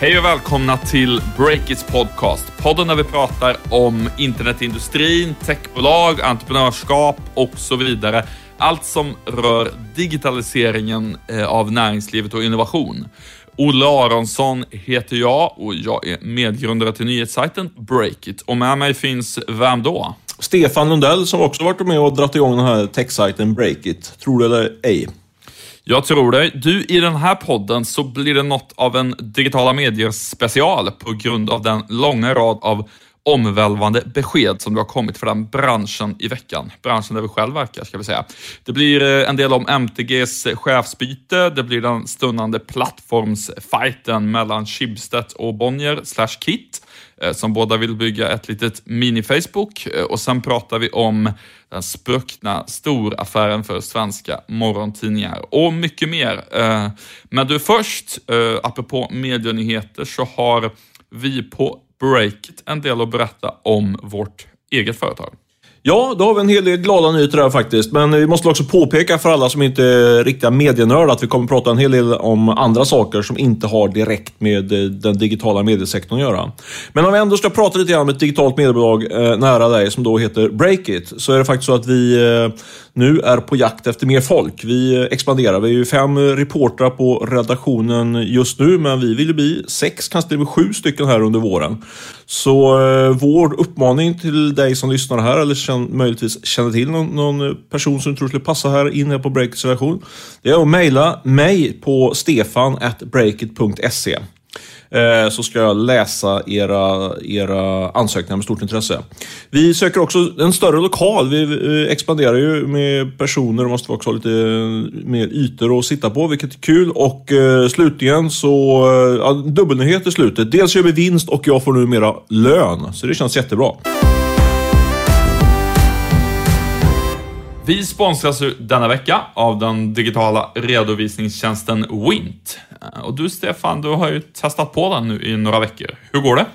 Hej och välkomna till Breakits podcast. Podden där vi pratar om internetindustrin, techbolag, entreprenörskap och så vidare. Allt som rör digitaliseringen eh, av näringslivet och innovation. Olle Aronsson heter jag och jag är medgrundare till nyhetssajten Breakit. Och med mig finns vem då? Stefan Lundell som också varit med och dragit igång den här techsajten Breakit. Tror du eller ej. Jag tror det. Du, i den här podden så blir det något av en digitala medier special på grund av den långa rad av omvälvande besked som det har kommit för den branschen i veckan. Branschen där vi själv verkar, ska vi säga. Det blir eh, en del om MTGs chefsbyte, det blir den stundande plattformsfighten mellan Schibsted och Bonnier slash Kit Eh, som båda vill bygga ett litet mini-Facebook eh, och sen pratar vi om den spruckna storaffären för svenska morgontidningar och mycket mer. Eh, men du först, apropå medienyheter, så har vi på Breakit en del att berätta om vårt eget företag. Ja, då har vi en hel del glada nyheter här faktiskt. Men vi måste också påpeka för alla som inte är riktiga medienördar att vi kommer prata en hel del om andra saker som inte har direkt med eh, den digitala mediesektorn att göra. Men om vi ändå ska prata lite grann om ett digitalt mediebolag eh, nära dig som då heter Breakit, så är det faktiskt så att vi eh, nu är på jakt efter mer folk. Vi eh, expanderar. Vi är ju fem eh, reportrar på redaktionen just nu, men vi vill ju bli sex, kanske till och med sju stycken här under våren. Så eh, vår uppmaning till dig som lyssnar här, eller känn, möjligtvis känner till någon, någon, eh, person som du tror skulle passa här inne på Breakits redaktion, det är att mejla mig på stefan.breakit.se. Eh, så ska jag läsa era, era ansökningar med stort intresse. Vi söker också en större lokal. Vi expanderar ju med personer och måste också ha lite eh, mer ytor att sitta på, vilket är kul. Och eh, slutligen så, ja, dubbelnyhet i slutet. Dels gör vi vinst och jag får numera lön, så det känns jättebra. Vi sponsras denna vecka av den digitala redovisningstjänsten Wint. Eh, och du Stefan, du har ju testat på den nu i några veckor. Hur går det?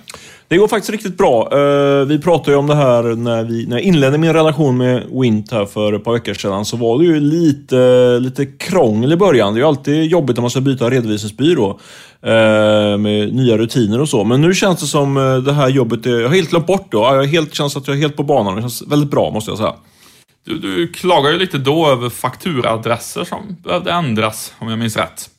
Det går faktiskt riktigt bra. Eh, vi pratade ju om det här när, vi, när jag inledde min relation med Wint här för ett par veckor sedan. Så var det ju lite, lite krångel i början. Det är ju alltid jobbigt när man ska byta redovisningsbyrå eh, med nya rutiner och så. Men nu känns det som det här jobbet, är, jag har helt glömt bort det. Jag helt, känns att jag är helt på banan. Det känns väldigt bra måste jag säga. Du, du klagar ju lite då över fakturaadresser som behövde ändras, om jag minns rätt.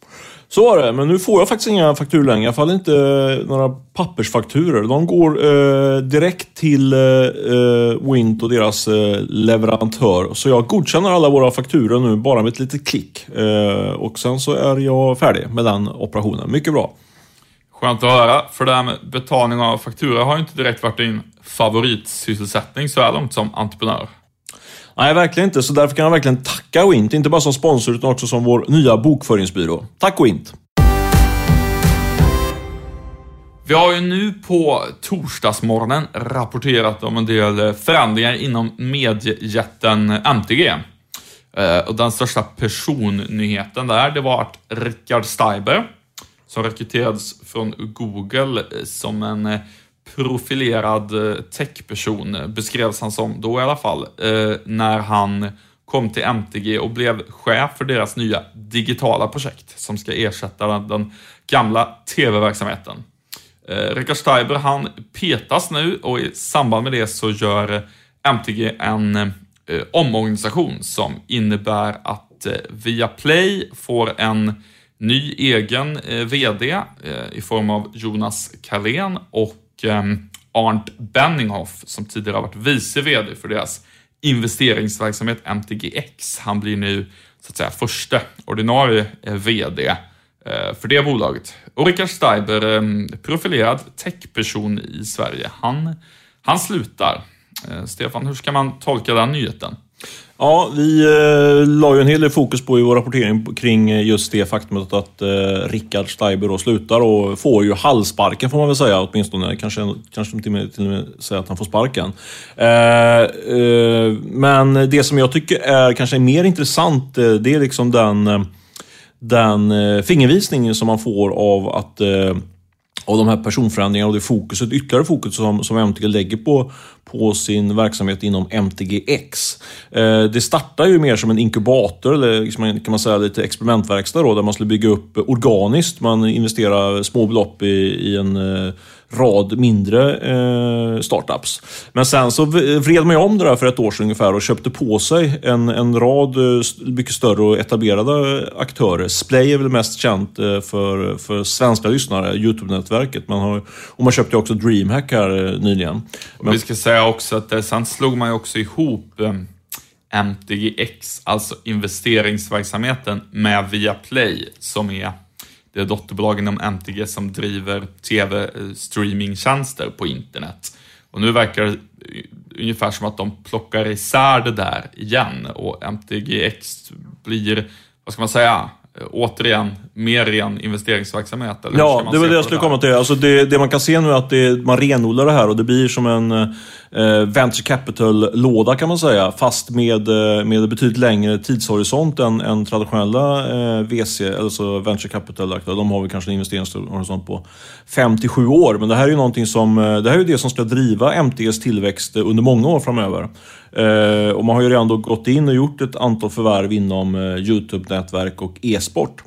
Så var det, men nu får jag faktiskt inga fakturor längre. I alla fall inte eh, några pappersfakturor. De går eh, direkt till eh, eh, Wint och deras eh, leverantör. Så jag godkänner alla våra fakturor nu bara med ett litet klick. Eh, och sen så är jag färdig med den operationen. Mycket bra. Skönt att höra, för det här med betalning av fakturor har ju inte direkt varit din favoritsysselsättning så här långt som entreprenör. Nej, verkligen inte. Så därför kan jag verkligen tacka Wint. Inte bara som sponsor utan också som vår nya bokföringsbyrå. Tack Wint! Vi har ju nu på torsdagsmorgonen rapporterat om en del förändringar inom mediejätten MTG. Eh, och den största personnyheten där, det var att Richard Steiber, som rekryterades från Google eh, som en eh, profilerad eh, techperson, eh, beskrevs han som då i alla fall, eh, när han kom till MTG och blev chef för deras nya digitala projekt som ska ersätta den, gamla tv-verksamheten. Rickard Steiber, han petas nu och i samband med det så gör MTG en omorganisation som innebär att Viaplay får en ny egen VD i form av Jonas Karlén och Ehm, Arndt Benninghoff som tidigare har varit vice VD för deras investeringsverksamhet MTGX. Han blir nu så att säga första ordinarie eh, VD eh, för det bolaget. Och Richard Steiber, ehm, profilerad techperson i Sverige, han, han slutar. Eh, Stefan, hur ska man tolka den nyheten? Ja, vi eh, la ju en hel del fokus på i vår rapportering kring eh, just det faktumet att eh, Rickard Steiber då slutar och får ju halsparken får man väl säga åtminstone. Kanske, kanske till och med, till och med säga att han får sparken. Eh, eh, men det som jag tycker är kanske mer intressant, eh, det är liksom den, eh, den eh, fingervisning som man får av att eh, av de här personförändringarna och det fokuset, ytterligare fokus som, som MTG lägger på, på sin verksamhet inom MTGX. Eh, det startar ju mer som en inkubator, eller liksom kan man säga lite experimentverkstad då, där man skulle bygga upp organiskt. Man investerar små belopp i, i en eh, rad mindre eh, startups. Men sen så vred man ju om det där för ett år sedan ungefär och köpte på sig en, en rad mycket större och etablerade aktörer. Splay är väl mest känt för, för svenska lyssnare, Youtube-nätverket. Man har, och man köpte ju också DreamHack här nyligen. Men, vi ska säga jag också att det, sen slog man ju också ihop ehm, MTGX, alltså investeringsverksamheten, med Viaplay som är det dotterbolag inom MTG som driver tv-streamingtjänster eh, på internet. Och nu verkar det ungefär som att de plockar isär det där igen och MTGX blir, vad ska man säga, återigen mer ren investeringsverksamhet? Eller ja, det var det jag skulle komma till. Alltså det, det, man kan se nu är att det, man renodlar det här och det blir som en eh, venture capital-låda kan man säga. Fast med, eh, med betydligt längre tidshorisont än, än traditionella eh, VC, alltså venture capital-aktörer. De har väl kanske en investeringshorisont på 5 till 7 år. Men det här är ju någonting som, eh, det här är det som ska driva MTGs tillväxt under många år framöver. Eh, och man har ju redan då gått in och gjort ett antal förvärv inom eh, Youtube-nätverk och e-sport.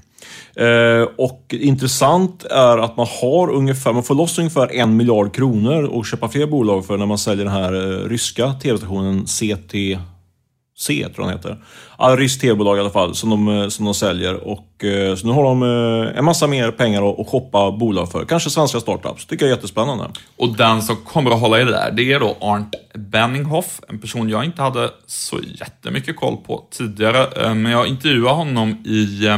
Eh, och intressant är att man har ungefär, man får loss ungefär en miljard kronor och köpa fler bolag för när man säljer den här eh, ryska tv-stationen CT C, tror jag den heter. Ja, ryskt tv-bolag i alla fall, som de, eh, som de säljer. Och, så nu har de en massa mer pengar att, att shoppa bolag för. Kanske svenska startups. tycker jag är jättespännande. Och den som kommer att hålla i det där, det är då Arndt Benninghoff. En person jag inte hade så jättemycket koll på tidigare. Men jag intervjuade honom i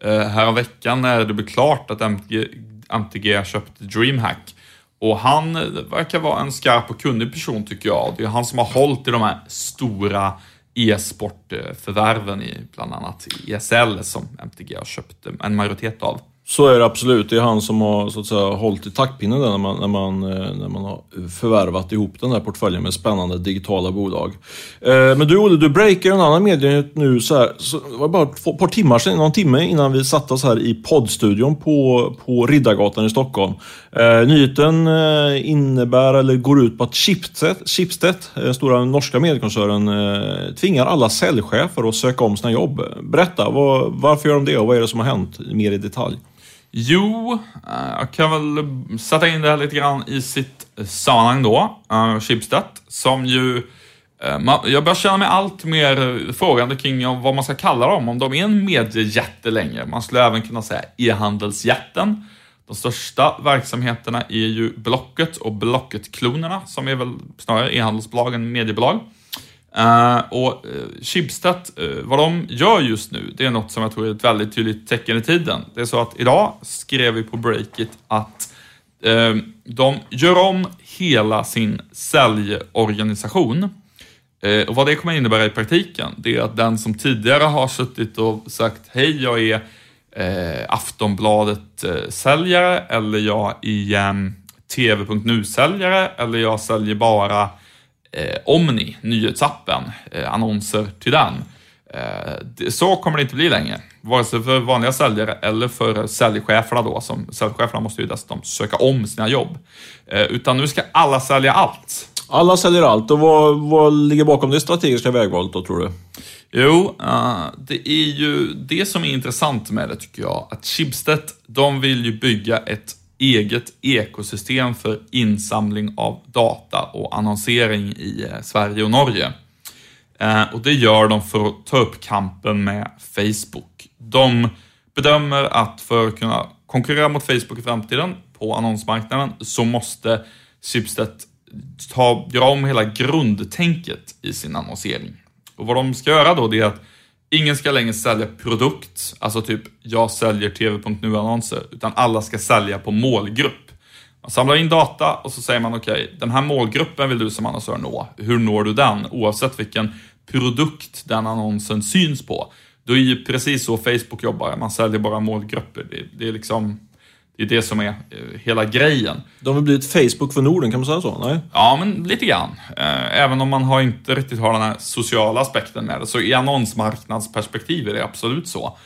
Eh, här veckan när det blev klart att MTG, MTG köpte DreamHack. Och han eh, verkar vara en skarp och kunnig person tycker jag. Det är han som har hållit i de här stora e-sportförvärven eh, i bland annat ESL som MTG har köpt en majoritet av. Så är det absolut. Det är han som har så att säga, hållit i taktpinnen när man, när, man, eh, när man har förvärvat ihop den här portföljen med spännande digitala bolag. Eh, men du Olle, du breakar en annan medienyhet nu så här. Så det var bara ett par timmar sedan, någon timme innan vi satte oss här i poddstudion på, på Riddargatan i Stockholm. Eh, nyheten innebär, eller går ut på att Schibsted, Schibsted stora norska mediekoncernen, tvingar alla säljchefer att söka om sina jobb. Berätta, var, varför gör de det och vad är det som har hänt mer i detalj? Jo, eh, jag kan väl sätta in det här lite grann i sitt sammanhang då. Eh, Schibsted, som ju... Eh, jag börjar känna mig allt mer frågande kring vad man ska kalla dem. Om de är en mediejätte längre. Man skulle även kunna säga e-handelsjätten. De största verksamheterna är ju Blocket och Blocket-klonerna, som är väl snarare e-handelsbolag än mediebolag. Uh, och uh, Schibsted, uh, vad de gör just nu, det är något som jag tror är ett väldigt tydligt tecken i tiden. Det är så att idag skrev vi på Breakit att uh, de gör om hela sin säljorganisation. och vad det kommer innebära i praktiken, det är att den som tidigare har suttit och sagt hej, jag är Aftonbladet-säljare eller jag är um, TV.nu-säljare eller jag säljer bara eh, Omni, nyhetsappen, eh, annonser till den. Eh, så kommer det inte bli längre, vare sig för vanliga säljare eller för säljcheferna då, som säljcheferna måste ju dessutom söka om sina jobb. Eh, utan nu ska alla sälja allt. Alla säljer allt och vad, vad ligger bakom det strategiska vägvalet då, tror du? Jo, uh, det är ju det som är intressant med det tycker jag. Att Schibsted, de vill ju bygga ett eget ekosystem för insamling av data och annonsering i eh, Sverige och Norge. Eh, och det gör de för att ta upp kampen med Facebook. De bedömer att för att kunna konkurrera mot Facebook i framtiden på annonsmarknaden så måste Schibsted ta, göra om hela grundtänket i sin annonsering. Och vad de ska göra då det är att Ingen ska längre sälja produkt, alltså typ jag säljer tv.nu-annonser, utan alla ska sälja på målgrupp. Man samlar in data och så säger man okej, okay, den här målgruppen vill du som annonsör nå. Hur når du den? Oavsett vilken produkt den annonsen syns på. Då är ju precis så Facebook jobbar, man säljer bara målgrupper. Det, det är liksom det är det som är eh, hela grejen. De har blivit Facebook för Norden, kan man säga så? Nej? Ja, men lite grann. Eh, även om man har inte riktigt har den här sociala aspekten med det, så i annonsmarknadsperspektiv är det absolut så.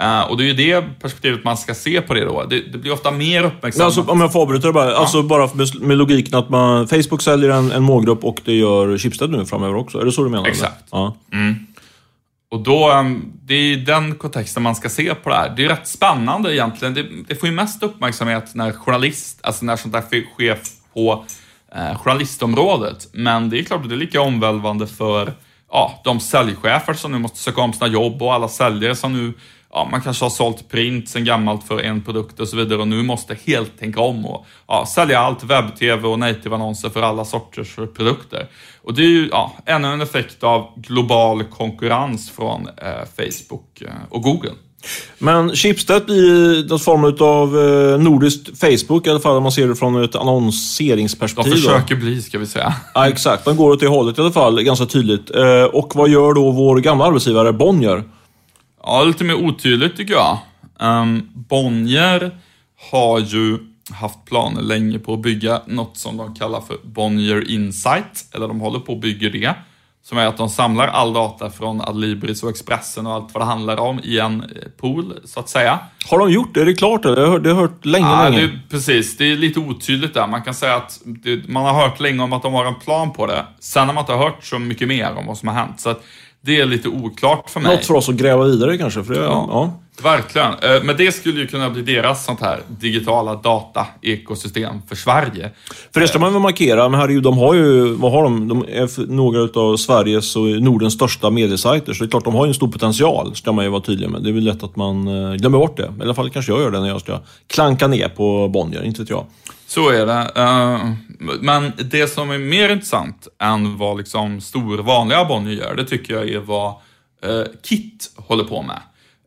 Uh, och det är ju det perspektivet man ska se på det då. Det, det blir ofta mer uppmärksammat. Alltså, om jag får avbryta bara. Ja. Alltså bara med, med, logiken att man, Facebook säljer en, en målgrupp och det gör Schibsted nu framöver också. Är det så du menar? Exakt. Ja. Mm. Och då, ehm, det är den kontexten man ska se på det här. Det är rätt spännande egentligen. Det, det får ju mest uppmärksamhet när journalist, alltså när sånt där sker på eh, journalistområdet. Men det är klart att det är lika omvälvande för ja, de säljchefer som nu måste söka om sina jobb och alla säljare som nu ja, man kanske har sålt print sen gammalt för en produkt och så vidare och nu måste helt tänka om och ja, sälja allt webb-tv och native-annonser för alla sorters produkter. Och det är ju ja, ännu en effekt av global konkurrens från eh, Facebook eh, och Google. Men Schibsted blir någon form av eh, nordiskt Facebook, i alla fall om man ser det från ett annonseringsperspektiv. De försöker då. bli, ska vi säga. Ja, exakt. De går åt det hållet i alla fall, ganska tydligt. Eh, och vad gör då vår gamla arbetsgivare Bonnier? Ja, lite mer otydligt tycker jag. Um, Bonnier har ju haft planer länge på att bygga något som de kallar för Bonnier Insight, eller de håller på att bygga det. Som är att de samlar all data från Adlibris och Expressen och allt vad det handlar om i en eh, pool, så att säga. Har de gjort det? Är det klart? Det har jag hört länge, ja, länge. Det, precis, det är lite otydligt där. Man kan säga att det, man har hört länge om att de har en plan på det. Sen har man inte hört så mycket mer om vad som har hänt. Så att det är lite oklart för mig. Något för oss att gräva vidare kanske. För det, ja, ja. Verkligen. Eh, men det skulle ju kunna bli deras sånt här digitala data-ekosystem för Sverige. För det ska man väl markera, men herregud, de har ju, vad har de? De är några av Sveriges och Nordens största mediesajter, så det är klart de har ju en stor potential, ska man ju vara tydlig med. Det är väl lätt att man eh, glömmer bort det. I alla fall kanske jag gör det när jag ska klanka ner på Bonnier, inte vet jag. Så är det. Eh, men det som är mer intressant än vad liksom stor vanliga Bonnier gör, det tycker jag är vad Kit håller på med.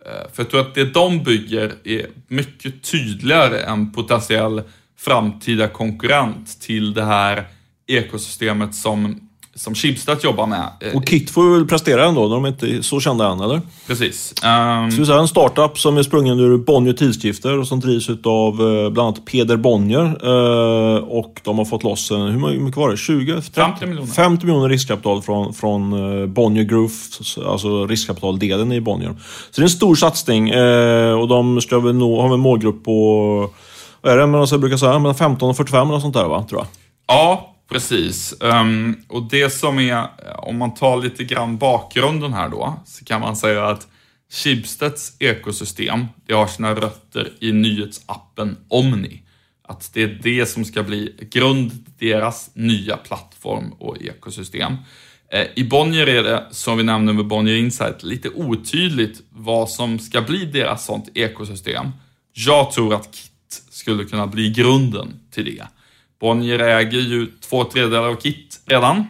Eh, för jag tror att det de bygger är mycket tydligare än potentiell framtida konkurrent till det här ekosystemet som som Schibsted jobbar med. Och Kit får väl prestera ändå, de är inte så kända än, eller? Precis. Um... Så säga, en startup som är sprungen ur Bonnier Tidskrifter och som drivs av eh, bland annat Peder Bonnier. Eh, och de har fått loss, hur mycket var det? 20? 30, 50 miljoner. 50 miljoner riskkapital från, från eh, Bonnier Group, alltså riskkapitaldelen i Bonnier. Så det är en stor satsning och de ska väl nå, har en målgrupp på, vad är det, jag brukar säga, mellan 15 och 45 eller sånt där va, tror jag. Ja, Precis. Um, och det som är, om man tar lite grann bakgrunden här då, så kan man säga att Schibsteds ekosystem, det har sina rötter i nyhetsappen Omni. Att det är det som ska bli grund till deras nya plattform och ekosystem. Eh, I Bonnier är det, som vi nämnde med Bonnier Insight, lite otydligt vad som ska bli deras sånt ekosystem. Jag tror att Kit skulle kunna bli grunden till det. Bonnier äger ju två tredjedelar av Kit redan.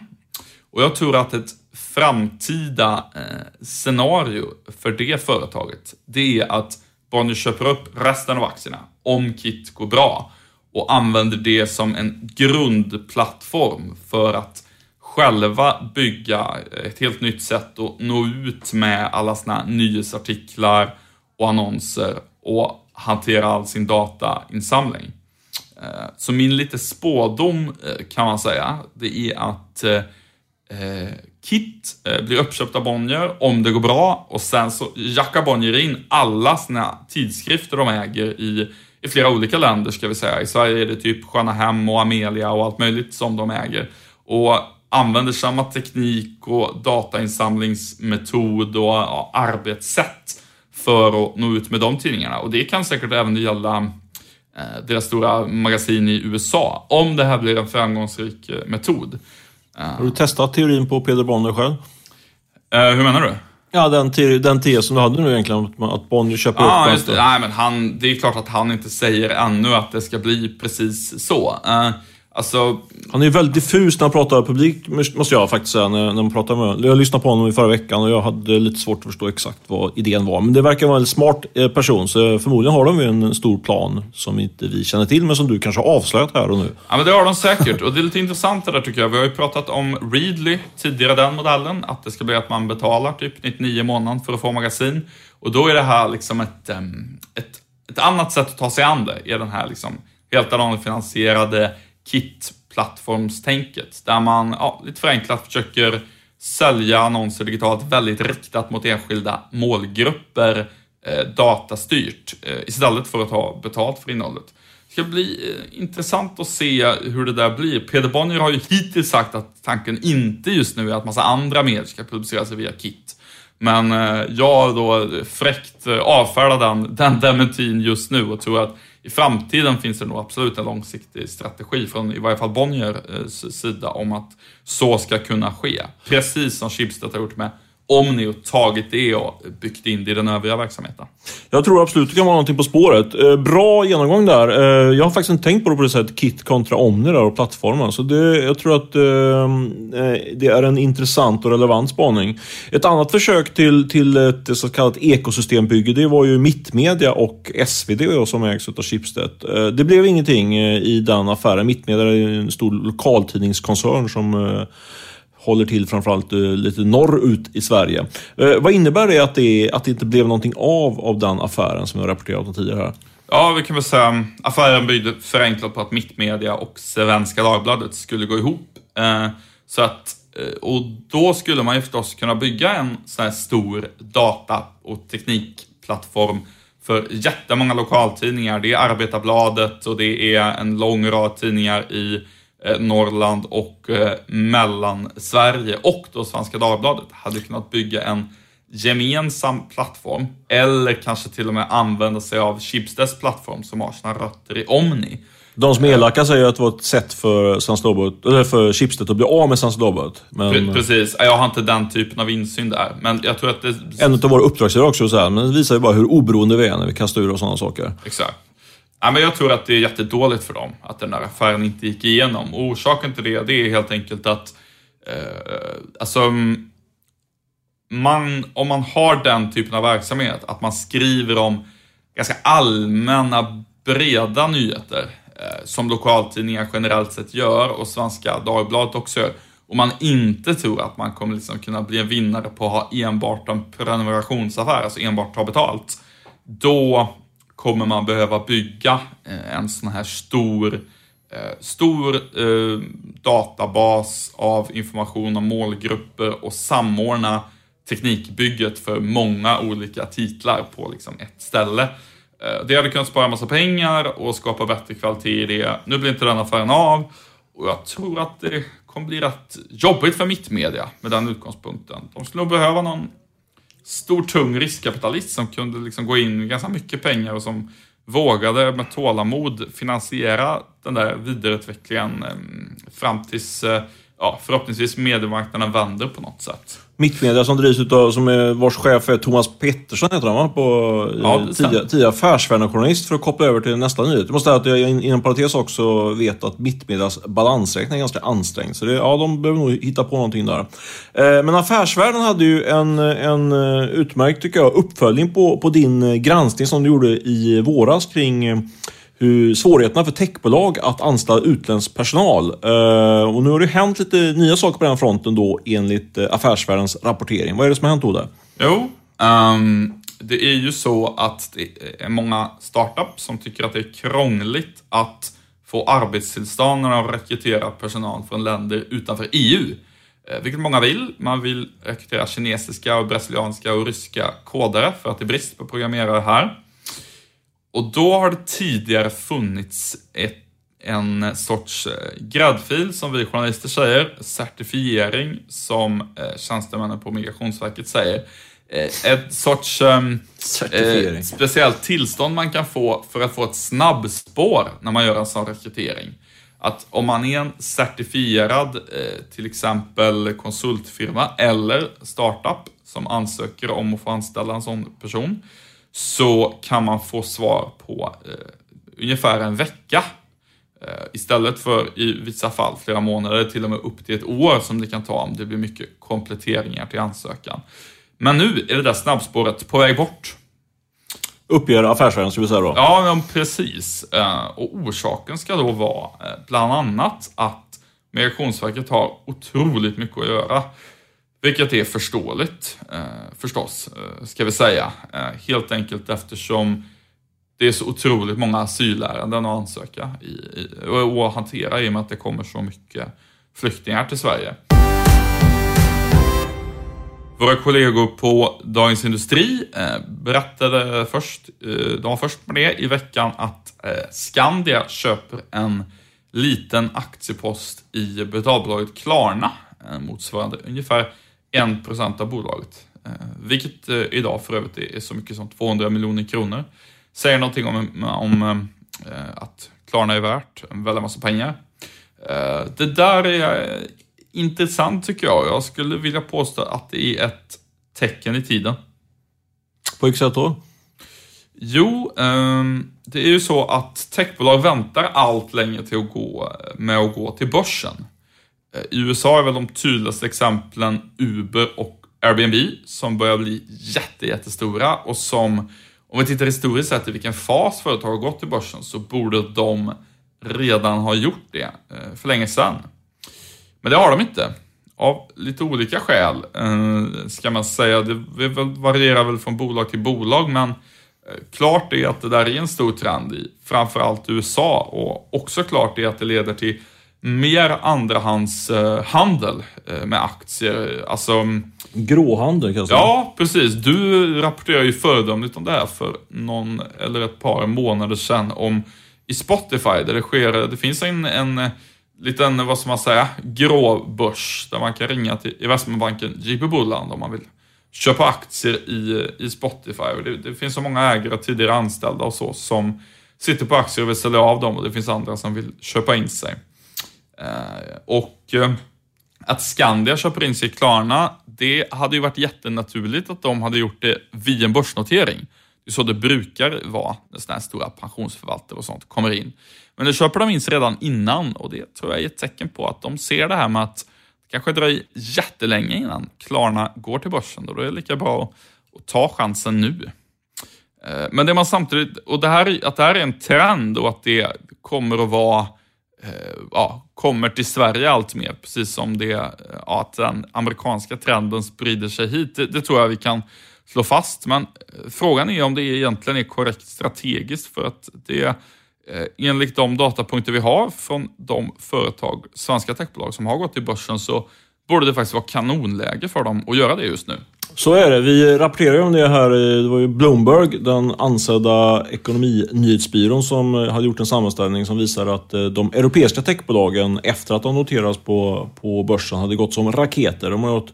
Och jag tror att ett framtida eh, scenario för det företaget, det är att Bonnier köper upp resten av aktierna om Kit går bra och använder det som en grundplattform för att själva bygga ett helt nytt sätt att nå ut med alla sina nyhetsartiklar och annonser och hantera all sin datainsamling. Eh, så min lite spådom eh, kan man säga, det är att eh, Kit blir uppköpt av Bonnier om det går bra och sen så jackar Bonnier in alla sina tidskrifter de äger i, i flera olika länder ska vi säga. I Sverige är det typ Sköna Hem och Amelia och allt möjligt som de äger. Och använder samma teknik och datainsamlingsmetod och ja, arbetssätt för att nå ut med de tidningarna. Och det kan säkert även gälla deras stora magasin i USA, om det här blir en framgångsrik eh, metod. Har du testat teorin på Peder Bonnier själv? Hur menar du? Ja, den, te den tes som du hade nu egentligen, att Bonnier köper ah, upp just det. Nej, men han, det är klart att han inte säger ännu att det ska bli precis så. Alltså... Han är ju väldigt diffus när han pratar publik, måste jag faktiskt säga. När, när man pratar med Jag lyssnade på honom i förra veckan och jag hade lite svårt att förstå exakt vad idén var. Men det verkar vara en smart eh, person, så förmodligen har de ju en stor plan som inte vi känner till, men som du kanske har avslöjat här och nu. Ja, men det har de säkert. Och det är lite intressant det där tycker jag. Vi har ju pratat om Readly, tidigare den modellen, att det ska bli att man betalar typ 99 månaden för att få magasin. Och då är det här liksom ett, ett, ett annat sätt att ta sig an det, är den här liksom helt finansierade Kit-plattformstänket där man ja, lite förenklat försöker sälja annonser digitalt väldigt riktat mot enskilda målgrupper eh, datastyrt eh, istället för att ta betalt för innehållet. Det ska bli eh, intressant att se hur det där blir. Peder Bonnier har ju hittills sagt att tanken inte just nu är att massa andra medier ska publiceras via Kit. Men eh, jag då fräckt eh, avfärdar den, den dementin just nu och tror att i framtiden finns det nog absolut en långsiktig strategi från i varje fall Bonniers eh, sida om att så ska kunna ske. Precis som Schibsted har gjort med om ni har tagit det och byggt in det i den övriga verksamheten. Jag tror absolut det kan vara någonting på spåret. Eh, bra genomgång där. Eh, jag har faktiskt inte tänkt på det på det sättet, Kit kontra Omni där och plattformen. Så det, jag tror att eh, det är en intressant och relevant spaning. Ett annat försök till, till ett så kallat ekosystembygge, det var ju Mittmedia och SvD som ägs av Schibsted. Det blev ingenting i den affären. Mittmedia är en stor lokaltidningskoncern som håller till framförallt eh, lite norrut i Sverige. Eh, vad innebär det att, det att det inte blev någonting av, av den affären som jag rapporterat om tidigare? Ja, vi kan väl säga affären byggde förenklat på att Mittmedia och Svenska Dagbladet skulle gå ihop. Eh, så att, och då skulle man ju förstås kunna bygga en sån här stor data och teknikplattform för jättemånga lokaltidningar. Det är Arbetarbladet och det är en lång rad tidningar i Norrland och eh, Mellansverige och då Svenska Dagbladet hade kunnat bygga en gemensam plattform eller kanske till och med använda sig av Schibsteds plattform som har sina rötter i Omni. De som är elaka säger att det var ett sätt för, eller för Schibsted att bli av med Svenska Dagbladet. Men... Precis, jag har inte den typen av insyn där. Men jag tror att det... En av våra uppdragsgivare också, så här, men det visar ju bara hur oberoende vi är när vi kastar ur oss sådana saker. Exakt. Ja, men jag tror att det är jättedåligt för dem att den där affären inte gick igenom. Och orsaken till det, det är helt enkelt att eh, alltså, man, om man har den typen av verksamhet, att man skriver om ganska allmänna, breda nyheter, eh, som lokaltidningar generellt sett gör och Svenska Dagbladet också gör, och man inte tror att man kommer liksom kunna bli en vinnare på att ha enbart en prenumerationsaffär, alltså enbart ta betalt, då kommer man behöva bygga eh, en sån här stor, eh, stor eh, databas av information om målgrupper och samordna teknikbygget för många olika titlar på liksom ett ställe. Det hade kunnat spara massa pengar och skapa bättre kvalitet i det. Nu blir inte den affären av och jag tror att det kommer bli rätt jobbigt för Mittmedia med den utgångspunkten. De skulle nog behöva någon stor tung riskkapitalist som kunde liksom gå in med ganska mycket pengar och som vågade med tålamod finansiera den där vidareutvecklingen ehm, fram tills eh, ja, förhoppningsvis mediemarknaden vänder på något sätt. Mittmedia som drivs utav, som är, vars chef är Thomas Pettersson heter han va? På, ja, eh, tidigare, tidigare affärsvännerjournalist för att koppla över till nästa nyhet. Jag måste säga att jag inom parentes också vet att Mittmedias balansräkning är ganska ansträngd. Så det, ja, de behöver nog hitta på någonting där. Eh, men Affärsvärlden hade ju en, en eh, utmärkt, tycker jag, uppföljning på, på din granskning som du gjorde i våras kring hur svårigheterna för techbolag att anställa utländsk personal. Eh, och nu har det hänt lite nya saker på den fronten då enligt eh, Affärsvärldens rapportering. Vad är det som har hänt Ode? Jo, um, det är ju så att det är många startups som tycker att det är krångligt att få arbetstillstånd när de rekryterar personal från länder utanför EU. Vilket många vill. Man vill rekrytera kinesiska, och brasilianska och ryska kodare för att det är brist på programmerare här. Och då har det tidigare funnits ett, en sorts eh, gräddfil, som vi journalister säger, certifiering, som eh, tjänstemännen på Migrationsverket säger. Eh, ett sorts eh, speciellt tillstånd man kan få för att få ett snabbspår när man gör en sån rekrytering. Att om man är en certifierad, eh, till exempel konsultfirma eller startup som ansöker om att få anställa en sån person, så kan man få svar på eh, ungefär en vecka. Eh, istället för i vissa fall flera månader, till och med upp till ett år som det kan ta om det blir mycket kompletteringar till ansökan. Men nu är det där snabbspåret på väg bort. Uppger affärsvärlden, skulle vi säga då? Ja, precis. Eh, och orsaken ska då vara eh, bland annat att Migrationsverket har otroligt mycket att göra. Vilket är förståeligt eh, förstås, eh, ska vi säga. Eh, helt enkelt eftersom det är så otroligt många asylärenden att ansöka i, i, och att hantera i och med att det kommer så mycket flyktingar till Sverige. Våra kollegor på Dagens Industri eh, berättade först, eh, de var först med det i veckan, att Skandia köper en liten aktiepost i betalbolaget Klarna, motsvarande ungefär 1% av bolaget. Eh, vilket eh, idag för övrigt är så mycket som 200 miljoner kronor. Säger någonting om, om att Klarna är värt en väldig massa pengar. Det där är intressant tycker jag. Jag skulle vilja påstå att det är ett tecken i tiden. På vilket sätt då? Jo, ehm, det är ju så att techbolag väntar allt längre till att gå med att gå till börsen. I USA är väl de tydligaste exemplen Uber och Airbnb som börjar bli jätte, jättestora och som, om vi tittar historiskt sett i vilken fas företag har gått till börsen så borde de redan ha gjort det eh, för länge sedan. Men det har de inte. Av lite olika skäl, eh, ska man säga. Det varierar väl från bolag till bolag, men klart är att det där är en stor trend i framförallt USA och också klart är att det leder till mer andrahandshandel eh, med aktier. Alltså, Gråhandel kanske? Ja, precis. Du rapporterade ju föredömligt om det här för någon eller ett par månader sedan om i Spotify där det sker, det finns en, en liten, vad ska man säga, grå börs där man kan ringa till investmentbanken JP Bulland om man vill köpa aktier i, i Spotify. Det, det, finns så många ägare, tidigare anställda och så, som sitter på aktier och vill sälja av dem och det finns andra som vill köpa in sig. Eh, och eh, att Skandia köper in sig i Klarna, det hade ju varit jättenaturligt att de hade gjort det via en börsnotering. Det är så det brukar vara när sådana här stora pensionsförvaltare och sånt kommer in. Men nu köper de in sig redan innan och det tror jag är ett tecken på att de ser det här med att det kanske dröjer jättelänge innan Klarna går till börsen. Då är det lika bra att ta chansen nu. Eh, men det man samtidigt, och det här, att det här är en trend och att det kommer att vara Eh, ja, kommer till Sverige allt mer, precis som det, eh, ja, att den amerikanska trenden sprider sig hit. Det, det, tror jag vi kan slå fast, men eh, frågan är om det egentligen är korrekt strategiskt för att det enligt de datapunkter vi har från de företag, svenska techbolag som har gått till börsen så borde det faktiskt vara kanonläge för dem att göra det just nu. Så är det. Vi rapporterade om det här. Det var ju Bloomberg, den ansedda ekonominyhetsbyrån, som eh, hade gjort en sammanställning som visar att eh, de europeiska techbolagen, efter att de noterats på, på börsen, hade gått som raketer. De har gått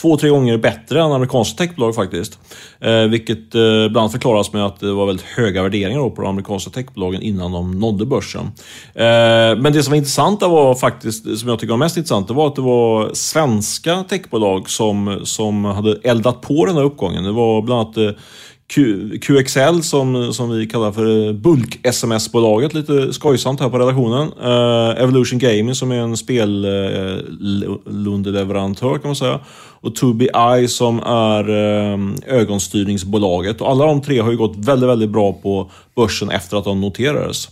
två, tre gånger bättre än amerikanska techbolag faktiskt. Eh, vilket eh, bland annat förklaras med att det var väldigt höga värderingar på de amerikanska techbolagen innan de nådde börsen. Eh, men det som var intressant var faktiskt, som jag tycker var mest intressant, det var att det var svenska techbolag som, som hade eldat på den här uppgången. Det var bland annat eh, Q, QXL som, som vi kallar för bulk-sms-bolaget, lite skojsamt här på redaktionen. Uh, Evolution Gaming som är en spel uh, kan man säga. Och 2BI som är ehm, ögonstyrningsbolaget. Och alla de tre har ju gått väldigt, väldigt bra på börsen efter att de noterades.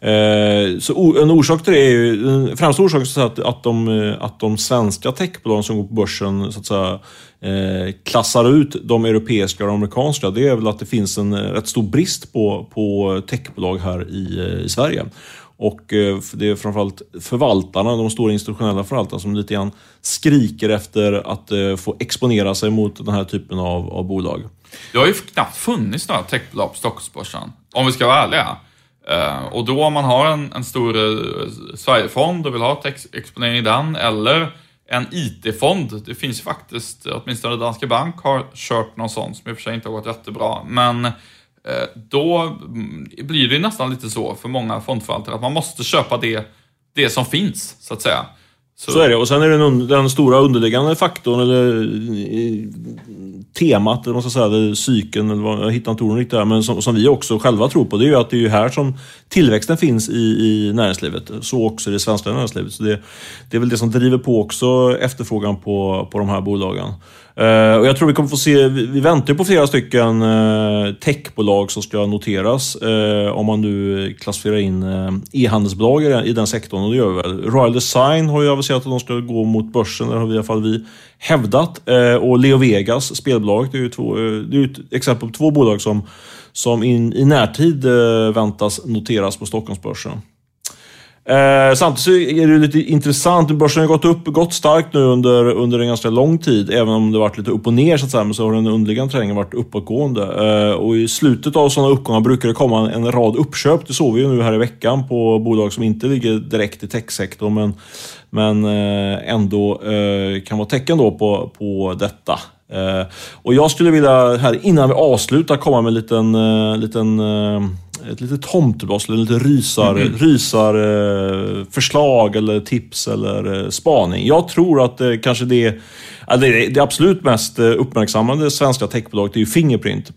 Eh, så en orsak till det är ju, den främsta orsaken till att, att, de, eh, att de svenska techbolagen som går på börsen så att säga, eh, klassar ut de europeiska och de amerikanska, det är väl att det finns en rätt stor brist på, på techbolag här i, i Sverige. Och eh, det är framförallt förvaltarna, de stora institutionella förvaltarna som lite grann skriker efter att eh, få exponera sig mot den här typen av, av bolag. Det har ju knappt funnits några techbolag på Stockholmsbörsen, om vi ska vara ärliga. Eh, och då om man har en, en stor Sverigefond och vill ha exponering i den, eller en IT-fond. Det finns ju faktiskt, åtminstone Danske Bank har kört någon sån som i och för sig inte har gått jättebra. Men Eh, då mm, blir det nästan lite så för många fondförvaltare att man måste köpa det, det som finns, så att säga. Så. så är det. Och sen är det den, den stora underliggande faktorn, eller temat, eller man ska säga, eller cykeln, eller vad, jag hittar inte orden riktigt där, men som, som, vi också själva tror på, det är ju att det är ju här som tillväxten finns i, i näringslivet. Så också i det svenska näringslivet. Så det, det är väl det som driver på också efterfrågan på, på de här bolagen. Uh, och jag tror vi kommer få se, vi, vi väntar på flera stycken uh, techbolag som ska noteras. Uh, om man nu klassificerar in e-handelsbolag i, i den sektorn, och det gör vi väl. Royal Design har ju aviserat att de ska gå mot börsen, det har vi i alla fall vi hävdat. och Leo Vegas, spelbolag, det är ju, två, det är ett exempel på två bolag som, som in, i närtid väntas noteras på Stockholmsbörsen. Eh, samtidigt så är det lite intressant. Börsen har gått upp, gått starkt nu under, under en ganska lång tid. Även om det varit lite upp och ner så att säga, men så har den underliggande trenden varit uppåtgående. Eh, och i slutet av sådana uppgångar brukar det komma en rad uppköp. Det såg vi ju nu här i veckan på bolag som inte ligger direkt i techsektorn, men, men eh, ändå eh, kan vara tecken då på, på detta. Eh, och jag skulle vilja här innan vi avslutar komma med en liten, eh, liten eh, ett litet tomtebloss, eller lite rysar, mm. rysar uh, förslag eller tips eller spaning. Jag tror att uh, kanske det, uh, det, det absolut mest uppmärksammade svenska techbolaget är ju Fingerprint.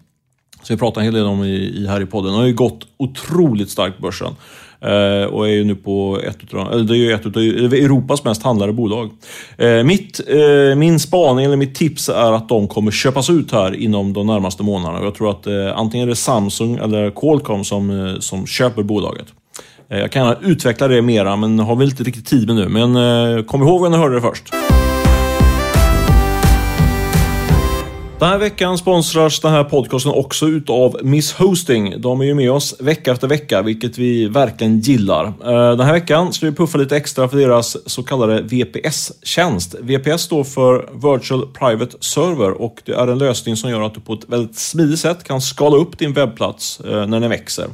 Som vi pratar en hel del om i, i här i podden. Det har ju gått otroligt starkt börsen. Eh, och är ju nu på ett utav, det är ju ett utav Europas mest handlade bolag. Eh, mitt, eh, min spaning, eller mitt tips är att de kommer köpas ut här inom de närmaste månaderna. Jag tror att eh, antingen är det Samsung eller Qualcomm som, eh, som köper bolaget. Eh, jag kan utveckla det mera, men har vi inte riktigt tid med nu. Men kom ihåg när ni hörde det först. Den här veckan sponsras den här podcasten också utav Miss Hosting. De är ju med oss vecka efter vecka, vilket vi verkligen gillar. Eh, den här veckan ska vi puffa lite extra för deras så kallade VPS-tjänst. VPS står för Virtual Private Server och det är en lösning som gör att du på ett väldigt smidigt sätt kan skala upp din webbplats eh, när den växer.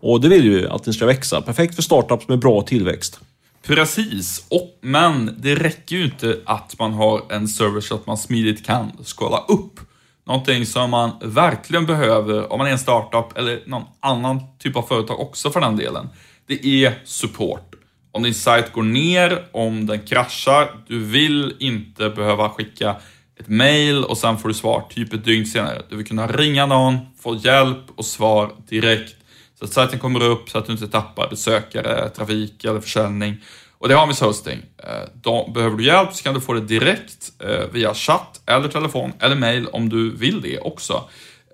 Och det vill ju att den ska växa. Perfekt för startups med bra tillväxt. Precis, och, men det räcker ju inte att man har en server så att man smidigt kan skala upp. Någonting som man verkligen behöver om man är en startup eller någon annan typ av företag också för den delen. Det är support. Om din sajt går ner, om den kraschar, du vill inte behöva skicka ett mail och sen får du svar typ ett dygn senare. Du vill kunna ringa någon, få hjälp och svar direkt så att sajten kommer upp så att du inte tappar besökare, trafik eller försäljning. Och det har Miss Hosting. Eh, då behöver du hjälp så kan du få det direkt eh, via chatt eller telefon eller mail om du vill det också.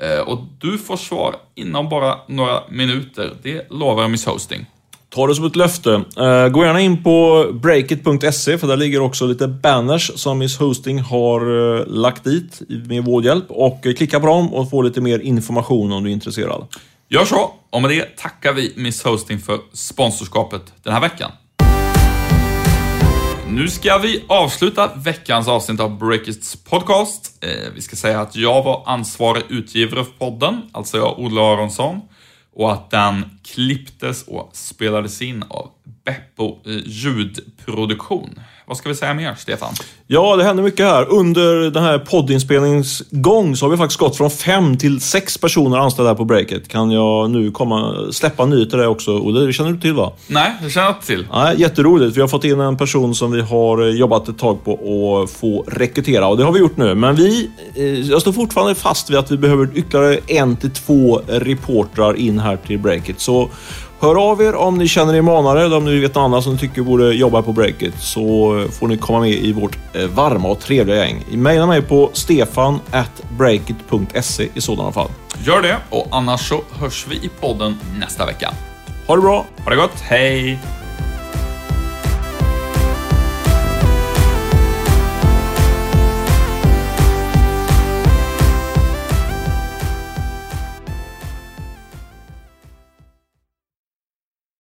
Eh, och du får svar inom bara några minuter. Det lovar Miss Hosting. Ta det som ett löfte. Gå gärna in på breakit.se för där ligger också lite banners som Miss Hosting har lagt dit med vår hjälp. Och klicka på dem och få lite mer information om du är intresserad. Gör så. Och med det tackar vi Miss Hosting för sponsorskapet den här veckan. Nu ska vi avsluta veckans avsnitt av Breakits podcast. Eh, vi ska säga att jag var ansvarig utgivare för podden, alltså jag, Olle Aronsson, och att den klipptes och spelades in av Beppo ljudproduktion. Vad ska vi säga mer, Stefan? Ja, det händer mycket här. Under den här poddinspelningens gång så har vi faktiskt gått från fem till sex personer anställda här på Breakit. Kan jag nu komma, släppa nyheter där också? Olle, det känner du till va? Nej, det känner jag inte till. Nej, jätteroligt. Vi har fått in en person som vi har jobbat ett tag på att få rekrytera och det har vi gjort nu. Men vi, eh, jag står fortfarande fast vid att vi behöver ytterligare en till två reportrar in här till Breakit. Så Hör av er om ni känner er manade eller om ni vet någon annan som ni tycker borde jobba på Breakit så får ni komma med i vårt eh, varma och trevliga gäng. Maila mig på stefan.breakit.se i sådana fall. Gör det och annars så hörs vi i podden nästa vecka. Ha det bra! Ha det gott, hej!